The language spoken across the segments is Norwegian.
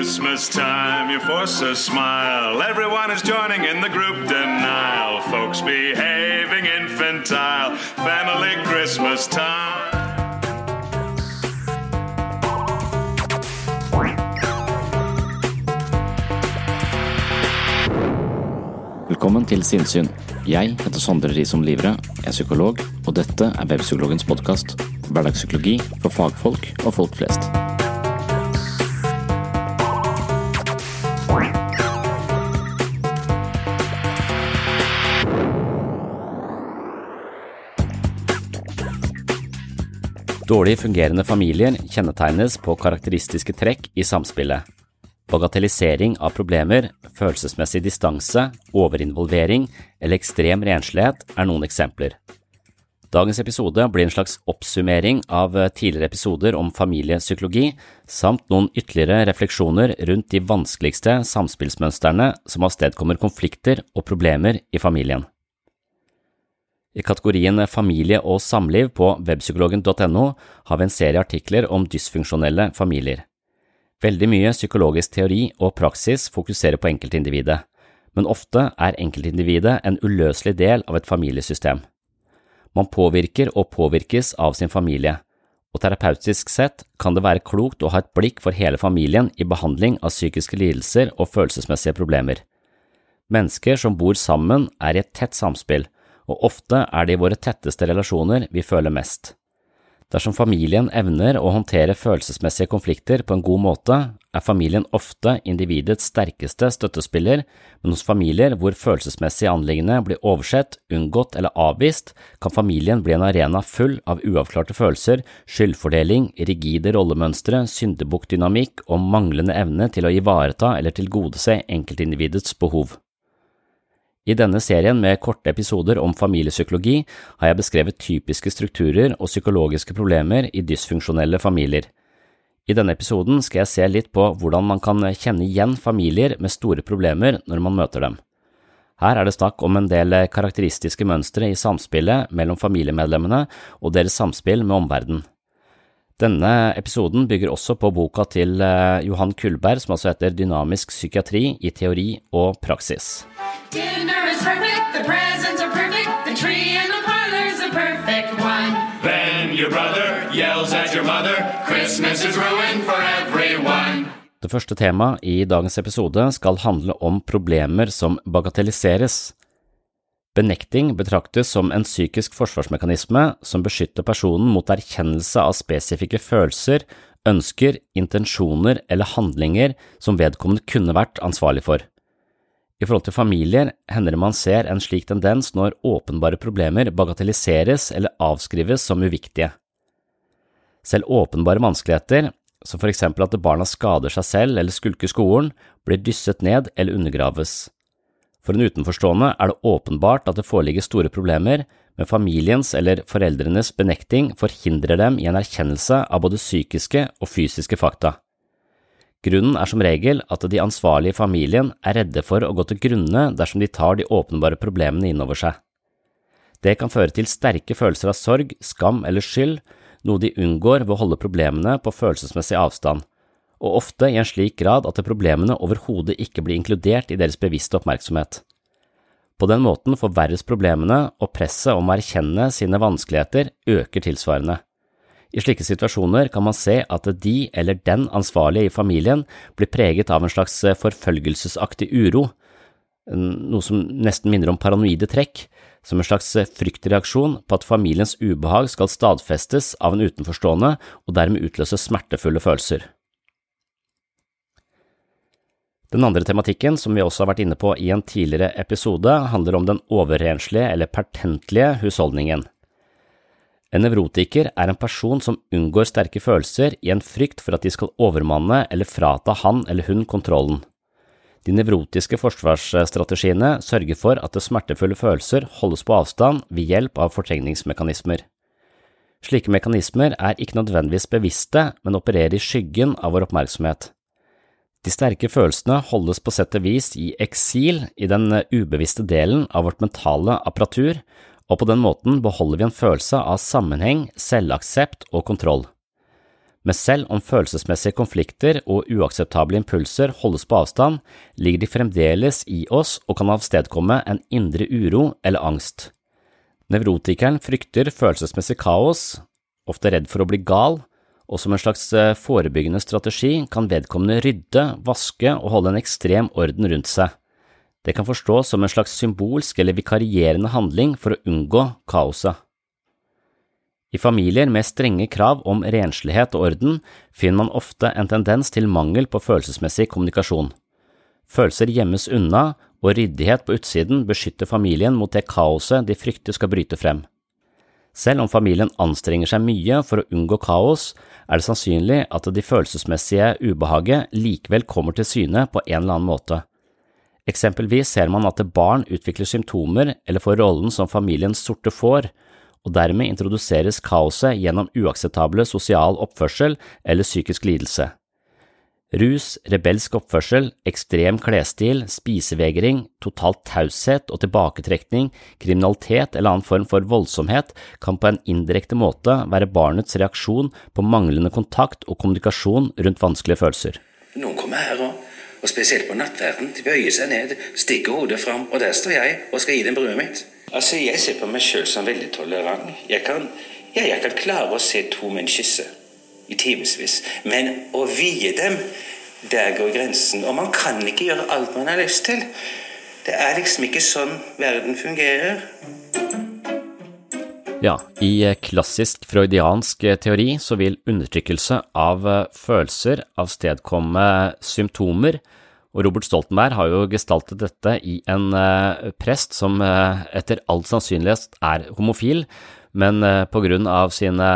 Christmas time, you force a smile. Everyone is joining in the group denial. Folks behaving infantile. Family Christmas time. Velkommen til Sinnsyn. Jeg heter Sondre Risom Livre, er psykolog, og dette er Webpsykologens podkast. Hverdagspsykologi for fagfolk og folk flest. Dårlig fungerende familier kjennetegnes på karakteristiske trekk i samspillet. Bagatellisering av problemer, følelsesmessig distanse, overinvolvering eller ekstrem renslighet er noen eksempler. Dagens episode blir en slags oppsummering av tidligere episoder om familiepsykologi, samt noen ytterligere refleksjoner rundt de vanskeligste samspillsmønstrene som avstedkommer konflikter og problemer i familien. I kategorien Familie og samliv på webpsykologen.no har vi en serie artikler om dysfunksjonelle familier. Veldig mye psykologisk teori og praksis fokuserer på enkeltindividet, men ofte er enkeltindividet en uløselig del av et familiesystem. Man påvirker og påvirkes av sin familie, og terapeutisk sett kan det være klokt å ha et blikk for hele familien i behandling av psykiske lidelser og følelsesmessige problemer. Mennesker som bor sammen er i et tett samspill, og ofte er det i våre tetteste relasjoner vi føler mest. Dersom familien evner å håndtere følelsesmessige konflikter på en god måte, er familien ofte individets sterkeste støttespiller, men hos familier hvor følelsesmessige anliggende blir oversett, unngått eller avvist, kan familien bli en arena full av uavklarte følelser, skyldfordeling, rigide rollemønstre, syndebukkdynamikk og manglende evne til å ivareta eller tilgodese enkeltindividets behov. I denne serien med korte episoder om familiepsykologi har jeg beskrevet typiske strukturer og psykologiske problemer i dysfunksjonelle familier. I denne episoden skal jeg se litt på hvordan man kan kjenne igjen familier med store problemer når man møter dem. Her er det snakk om en del karakteristiske mønstre i samspillet mellom familiemedlemmene og deres samspill med omverdenen. Denne episoden bygger også på boka til Johan Kullberg som altså heter Dynamisk psykiatri i teori og praksis. Dinner is perfect, the presents are perfect, the tree in the parlor's a perfect one. Then your brother yells at your mother. Christmas is ruined for everyone. Det første temaet i dagens episode skal handle om problemer som bagatelliseres. Benekting betraktes som en psykisk forsvarsmekanisme som beskytter personen mot erkjennelse av spesifikke følelser, ønsker, intensjoner eller handlinger som vedkommende kunne vært ansvarlig for. I forhold til familier hender det man ser en slik tendens når åpenbare problemer bagatelliseres eller avskrives som uviktige. Selv åpenbare vanskeligheter, som for eksempel at barna skader seg selv eller skulker skolen, blir dysset ned eller undergraves. For en utenforstående er det åpenbart at det foreligger store problemer, men familiens eller foreldrenes benekting forhindrer dem i en erkjennelse av både psykiske og fysiske fakta. Grunnen er som regel at de ansvarlige i familien er redde for å gå til grunne dersom de tar de åpenbare problemene innover seg. Det kan føre til sterke følelser av sorg, skam eller skyld, noe de unngår ved å holde problemene på følelsesmessig avstand, og ofte i en slik grad at problemene overhodet ikke blir inkludert i deres bevisste oppmerksomhet. På den måten forverres problemene, og presset om å erkjenne sine vanskeligheter øker tilsvarende. I slike situasjoner kan man se at de eller den ansvarlige i familien blir preget av en slags forfølgelsesaktig uro, noe som nesten minner om paranoide trekk, som en slags fryktreaksjon på at familiens ubehag skal stadfestes av en utenforstående og dermed utløse smertefulle følelser. Den andre tematikken, som vi også har vært inne på i en tidligere episode, handler om den overrenslige eller pertentlige husholdningen. En nevrotiker er en person som unngår sterke følelser i en frykt for at de skal overmanne eller frata han eller hun kontrollen. De nevrotiske forsvarsstrategiene sørger for at smertefulle følelser holdes på avstand ved hjelp av fortrengningsmekanismer. Slike mekanismer er ikke nødvendigvis bevisste, men opererer i skyggen av vår oppmerksomhet. De sterke følelsene holdes på sett og vis i eksil i den ubevisste delen av vårt mentale apparatur, og på den måten beholder vi en følelse av sammenheng, selvaksept og kontroll. Men selv om følelsesmessige konflikter og uakseptable impulser holdes på avstand, ligger de fremdeles i oss og kan avstedkomme en indre uro eller angst. Nevrotikeren frykter følelsesmessig kaos, ofte redd for å bli gal, og som en slags eh, forebyggende strategi kan vedkommende rydde, vaske og holde en ekstrem orden rundt seg. Det kan forstås som en slags symbolsk eller vikarierende handling for å unngå kaoset. I familier med strenge krav om renslighet og orden finner man ofte en tendens til mangel på følelsesmessig kommunikasjon. Følelser gjemmes unna, og ryddighet på utsiden beskytter familien mot det kaoset de frykter skal bryte frem. Selv om familien anstrenger seg mye for å unngå kaos, er det sannsynlig at det følelsesmessige ubehaget likevel kommer til syne på en eller annen måte. Eksempelvis ser man at barn utvikler symptomer eller får rollen som familiens sorte får, og dermed introduseres kaoset gjennom uakseptable sosial oppførsel eller psykisk lidelse. Rus, rebelsk oppførsel, ekstrem klesstil, spisevegring, total taushet og tilbaketrekning, kriminalitet eller annen form for voldsomhet kan på en indirekte måte være barnets reaksjon på manglende kontakt og kommunikasjon rundt vanskelige følelser. Noen kommer her og, og spesielt på nattverden, de bøyer seg ned, stikker hodet fram, og der står jeg og skal gi dem brødet mitt. Altså, Jeg ser på meg sjøl som veldig tolerant. Jeg kan, ja, jeg kan klare å se to menn kysse i timevis. Men å vie dem, der går grensen. Og man kan ikke gjøre alt man har lyst til. Det er liksom ikke sånn verden fungerer. Ja, i klassisk freudiansk teori så vil undertrykkelse av følelser avstedkomme symptomer, og Robert Stoltenberg har jo gestaltet dette i en prest som etter all sannsynlighet er homofil, men på grunn av sine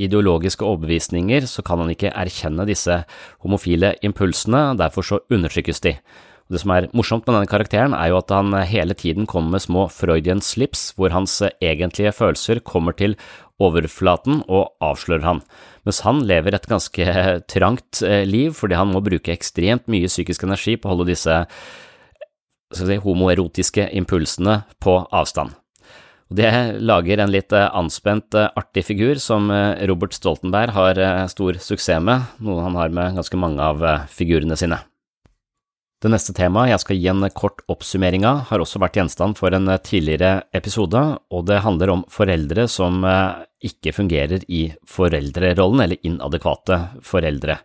ideologiske overbevisninger så kan han ikke erkjenne disse homofile impulsene, derfor så undertrykkes de. Det som er morsomt med denne karakteren, er jo at han hele tiden kommer med små Freudian slips, hvor hans egentlige følelser kommer til overflaten og avslører han, mens han lever et ganske trangt eh, liv fordi han må bruke ekstremt mye psykisk energi på å holde disse si, homoerotiske impulsene på avstand. Det lager en litt eh, anspent, eh, artig figur som eh, Robert Stoltenberg har stor suksess med, noe han har med ganske mange av figurene sine. Det neste temaet jeg skal gi en kort oppsummering av, har også vært gjenstand for en tidligere episode, og det handler om foreldre som ikke fungerer i foreldrerollen, eller inadekvate foreldre.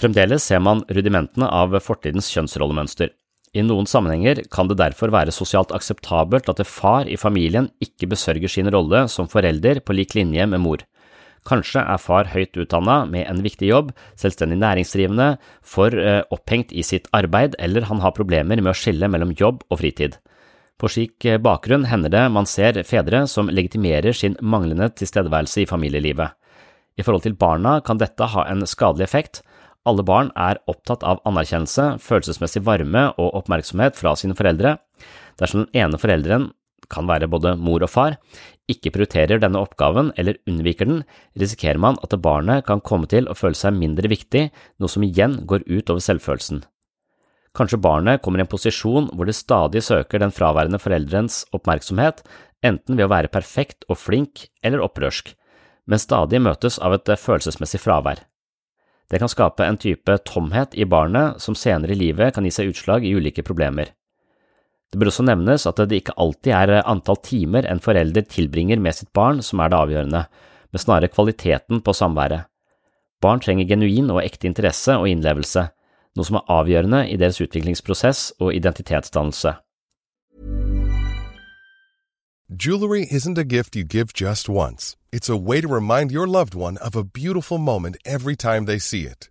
Fremdeles ser man rudimentene av fortidens kjønnsrollemønster. I noen sammenhenger kan det derfor være sosialt akseptabelt at far i familien ikke besørger sin rolle som forelder på lik linje med mor. Kanskje er far høyt utdanna med en viktig jobb, selvstendig næringsdrivende, for eh, opphengt i sitt arbeid, eller han har problemer med å skille mellom jobb og fritid. På slik eh, bakgrunn hender det man ser fedre som legitimerer sin manglende tilstedeværelse i familielivet. I forhold til barna kan dette ha en skadelig effekt, alle barn er opptatt av anerkjennelse, følelsesmessig varme og oppmerksomhet fra sine foreldre. Dersom den ene forelderen, kan være både mor og far, ikke prioriterer denne oppgaven eller unnviker den, risikerer man at barnet kan komme til å føle seg mindre viktig, noe som igjen går ut over selvfølelsen. Kanskje barnet kommer i en posisjon hvor det stadig søker den fraværende forelderens oppmerksomhet, enten ved å være perfekt og flink eller opprørsk, men stadig møtes av et følelsesmessig fravær. Det kan skape en type tomhet i barnet som senere i livet kan gi seg utslag i ulike problemer. Det bør også nevnes at det ikke alltid er antall timer en forelder tilbringer med sitt barn som er det avgjørende, men snarere kvaliteten på samværet. Barn trenger genuin og ekte interesse og innlevelse, noe som er avgjørende i deres utviklingsprosess og identitetsdannelse. Jewelry isn't a gift you give just once. It's a way to remind your loved one of a beautiful moment every time they see it.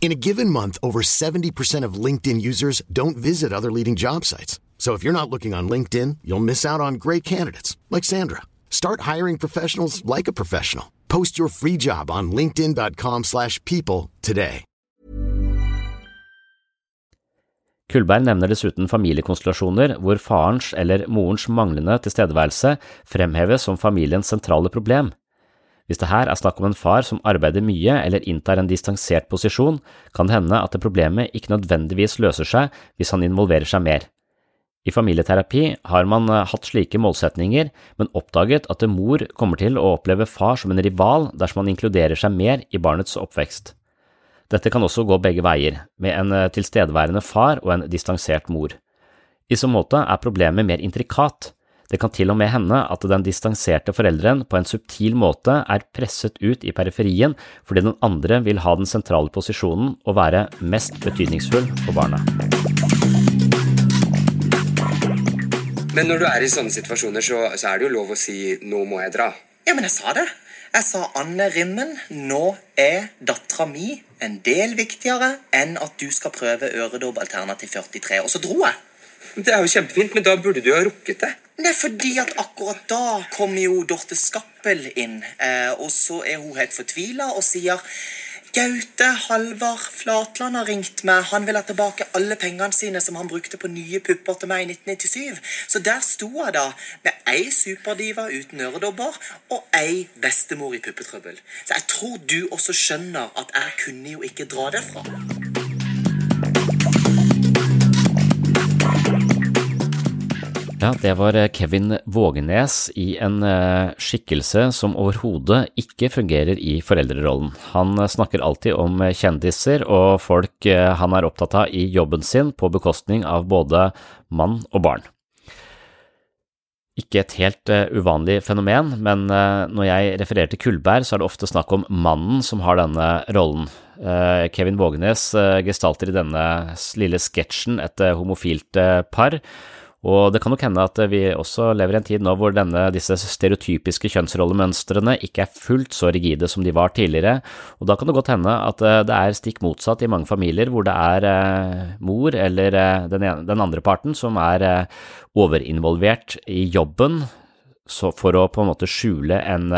In a given month, over 70% of LinkedIn users don't visit other leading job sites. So if you're not looking on LinkedIn, you'll miss out on great candidates like Sandra. Start hiring professionals like a professional. Post your free job on linkedin.com/people today. Kullberg nevner dessuten familiekonstellasjoner hvor farens eller morens manglende tilstedeværelse fremheves som familiens sentrale problem. Hvis det her er snakk om en far som arbeider mye eller inntar en distansert posisjon, kan det hende at det problemet ikke nødvendigvis løser seg hvis han involverer seg mer. I familieterapi har man eh, hatt slike målsetninger, men oppdaget at mor kommer til å oppleve far som en rival dersom han inkluderer seg mer i barnets oppvekst. Dette kan også gå begge veier, med en eh, tilstedeværende far og en distansert mor. I så måte er problemet mer intrikat. Det kan til og med hende at den distanserte forelderen på en subtil måte er presset ut i periferien fordi den andre vil ha den sentrale posisjonen og være mest betydningsfull for barna. Men når du er i sånne situasjoner, så, så er det jo lov å si 'nå må jeg dra'. Ja, men jeg sa det. Jeg sa Anne Rimmen, nå er dattera mi en del viktigere enn at du skal prøve øredobb alternativ 43. Og så dro jeg. Det er jo kjempefint, men da burde du jo ha rukket det. Det er fordi at akkurat da kommer jo Dorte Skappel inn, eh, og så er hun helt fortvila og sier Gaute Halvard Flatland har ringt meg. Han vil ha tilbake alle pengene sine som han brukte på nye pupper til meg i 1997. Så der sto jeg da med ei superdiva uten øredobber og ei bestemor i puppetrøbbel. Så jeg tror du også skjønner at jeg kunne jo ikke dra derfra. Ja, det var eh, Kevin Vågenes i en eh, skikkelse som overhodet ikke fungerer i foreldrerollen. Han eh, snakker alltid om kjendiser og folk han er opptatt av i jobben sin på bekostning av både mann og barn. Ikke et helt uvanlig fenomen, men når jeg refererer til Kullberg, så er det ofte snakk om mannen som har denne rollen. Kevin Vågenes gestalter i denne lille sketsjen et homofilt par. Og det kan nok hende at vi også lever i en tid nå hvor denne, disse stereotypiske kjønnsrollemønstrene ikke er fullt så rigide som de var tidligere, og da kan det godt hende at eh, det er stikk motsatt i mange familier hvor det er eh, mor eller eh, den, ene, den andre parten som er overinvolvert i jobben for å på en måte skjule en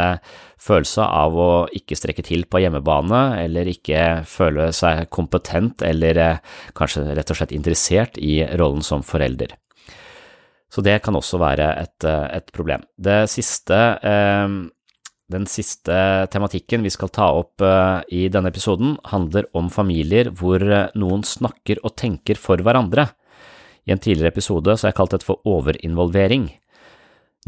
følelse av å ikke strekke til på hjemmebane, eller ikke føle seg kompetent eller kanskje rett og slett interessert i rollen som forelder. Så det kan også være et, et problem. Siste, eh, den siste tematikken vi skal ta opp eh, i denne episoden, handler om familier hvor noen snakker og tenker for hverandre. I en tidligere episode har jeg kalt dette for overinvolvering.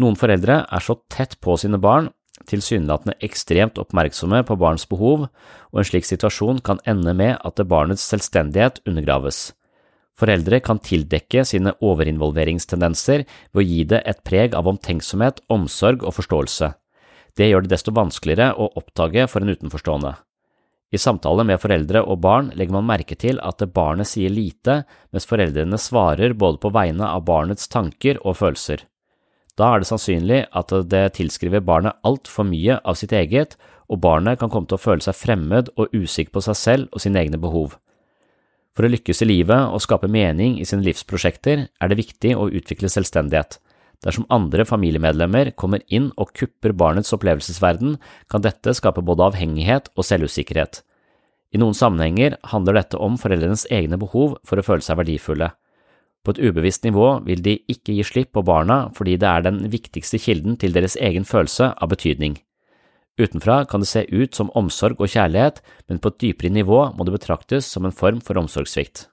Noen foreldre er så tett på sine barn tilsynelatende ekstremt oppmerksomme på barns behov, og en slik situasjon kan ende med at barnets selvstendighet undergraves. Foreldre kan tildekke sine overinvolveringstendenser ved å gi det et preg av omtenksomhet, omsorg og forståelse. Det gjør det desto vanskeligere å oppdage for en utenforstående. I samtale med foreldre og barn legger man merke til at barnet sier lite, mens foreldrene svarer både på vegne av barnets tanker og følelser. Da er det sannsynlig at det tilskriver barnet altfor mye av sitt eget, og barnet kan komme til å føle seg fremmed og usikker på seg selv og sine egne behov. For å lykkes i livet og skape mening i sine livsprosjekter er det viktig å utvikle selvstendighet. Dersom andre familiemedlemmer kommer inn og kupper barnets opplevelsesverden, kan dette skape både avhengighet og selvusikkerhet. I noen sammenhenger handler dette om foreldrenes egne behov for å føle seg verdifulle. På et ubevisst nivå vil de ikke gi slipp på barna fordi det er den viktigste kilden til deres egen følelse av betydning. Utenfra kan det se ut som omsorg og kjærlighet, men på et dypere nivå må det betraktes som en form for omsorgssvikt.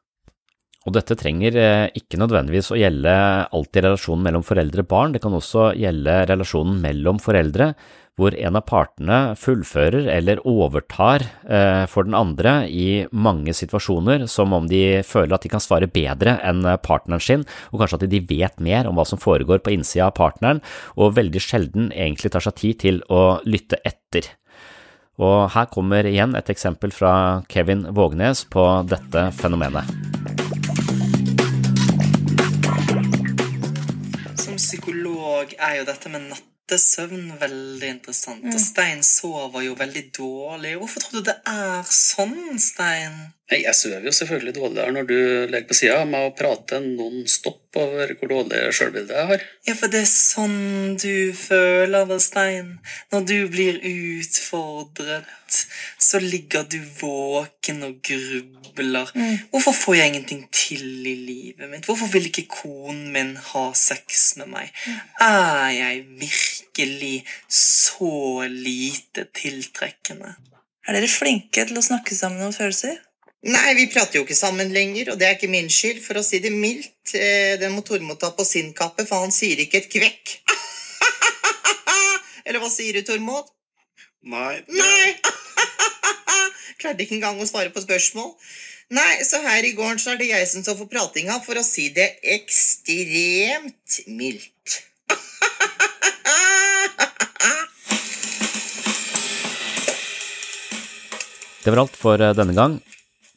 Og dette trenger eh, ikke nødvendigvis å gjelde alltid relasjonen mellom foreldre og barn, det kan også gjelde relasjonen mellom foreldre, hvor en av partene fullfører eller overtar eh, for den andre i mange situasjoner, som om de føler at de kan svare bedre enn partneren sin, og kanskje at de vet mer om hva som foregår på innsida av partneren, og veldig sjelden egentlig tar seg tid til å lytte etter. Og her kommer igjen et eksempel fra Kevin Vågnes på dette fenomenet. Som psykolog er jo dette med natt nattesøvn veldig interessant. Og Stein sover jo veldig dårlig. Hvorfor tror du det er sånn, Stein? Nei, Jeg sover jo selvfølgelig dårligere når du ligger på sida av meg og prater non stop over hvor dårlig sjølbilde jeg har. Ja, for det er sånn du føler det, Stein. Når du blir utfordret, så ligger du våken og grubler. Mm. Hvorfor får jeg ingenting til i livet mitt? Hvorfor vil ikke konen min ha sex med meg? Er jeg virkelig så lite tiltrekkende? Er dere flinke til å snakke sammen om følelser? Nei, vi prater jo ikke sammen lenger, og det er ikke min skyld, for å si det mildt. Eh, Den må Tormod ta på sin kappe, for han sier ikke et kvekk. Eller hva sier du, Tormod? Nei. Nei! Klarte ikke engang å svare på spørsmål. Nei, så her i gården så er det jeg som står for pratinga, for å si det ekstremt mildt. Det var alt for eh, denne gang.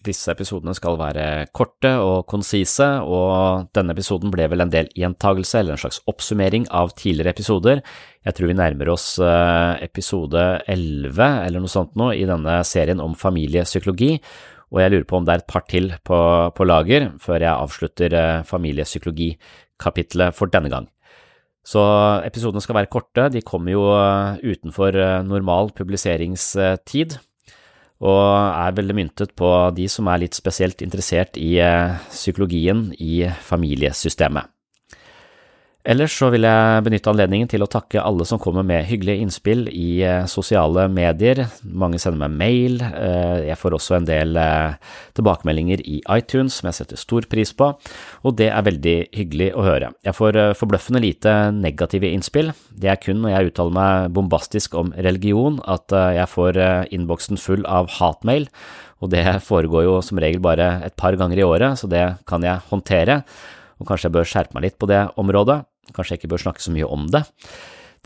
Disse episodene skal være korte og konsise, og denne episoden ble vel en del gjentagelse eller en slags oppsummering av tidligere episoder. Jeg tror vi nærmer oss eh, episode 11 eller noe sånt nå i denne serien om familiepsykologi, og jeg lurer på om det er et par til på, på lager før jeg avslutter eh, familiepsykologikapitlet for denne gang. Så episodene skal være korte, de kommer jo eh, utenfor normal publiseringstid og er veldig myntet på de som er litt spesielt interessert i eh, psykologien i familiesystemet. Ellers så vil jeg benytte anledningen til å takke alle som kommer med hyggelige innspill i eh, sosiale medier. Mange sender meg mail, eh, jeg får også en del eh, tilbakemeldinger i iTunes som jeg setter stor pris på, og det er veldig hyggelig å høre. Jeg får forbløffende lite negative innspill. Det er kun når jeg uttaler meg bombastisk om religion at jeg får innboksen full av hatmail, og det foregår jo som regel bare et par ganger i året, så det kan jeg håndtere og kanskje jeg bør skjerpe meg litt på det området. Kanskje jeg ikke bør snakke så mye om det.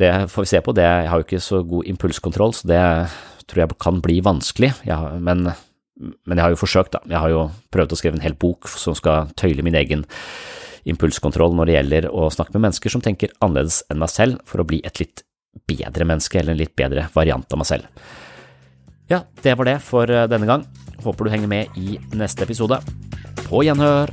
Det får vi se på. Det, jeg har jo ikke så god impulskontroll, så det tror jeg kan bli vanskelig. Jeg, men, men, jeg har jo forsøkt, da. Jeg har jo prøvd å skrive en hel bok som skal tøyle min egen impulskontroll når det gjelder å snakke med mennesker som tenker annerledes enn meg selv, for å bli et litt bedre menneske, eller en litt bedre variant av meg selv. Ja, det var det for denne gang. Håper du henger med i neste episode. På gjenhør!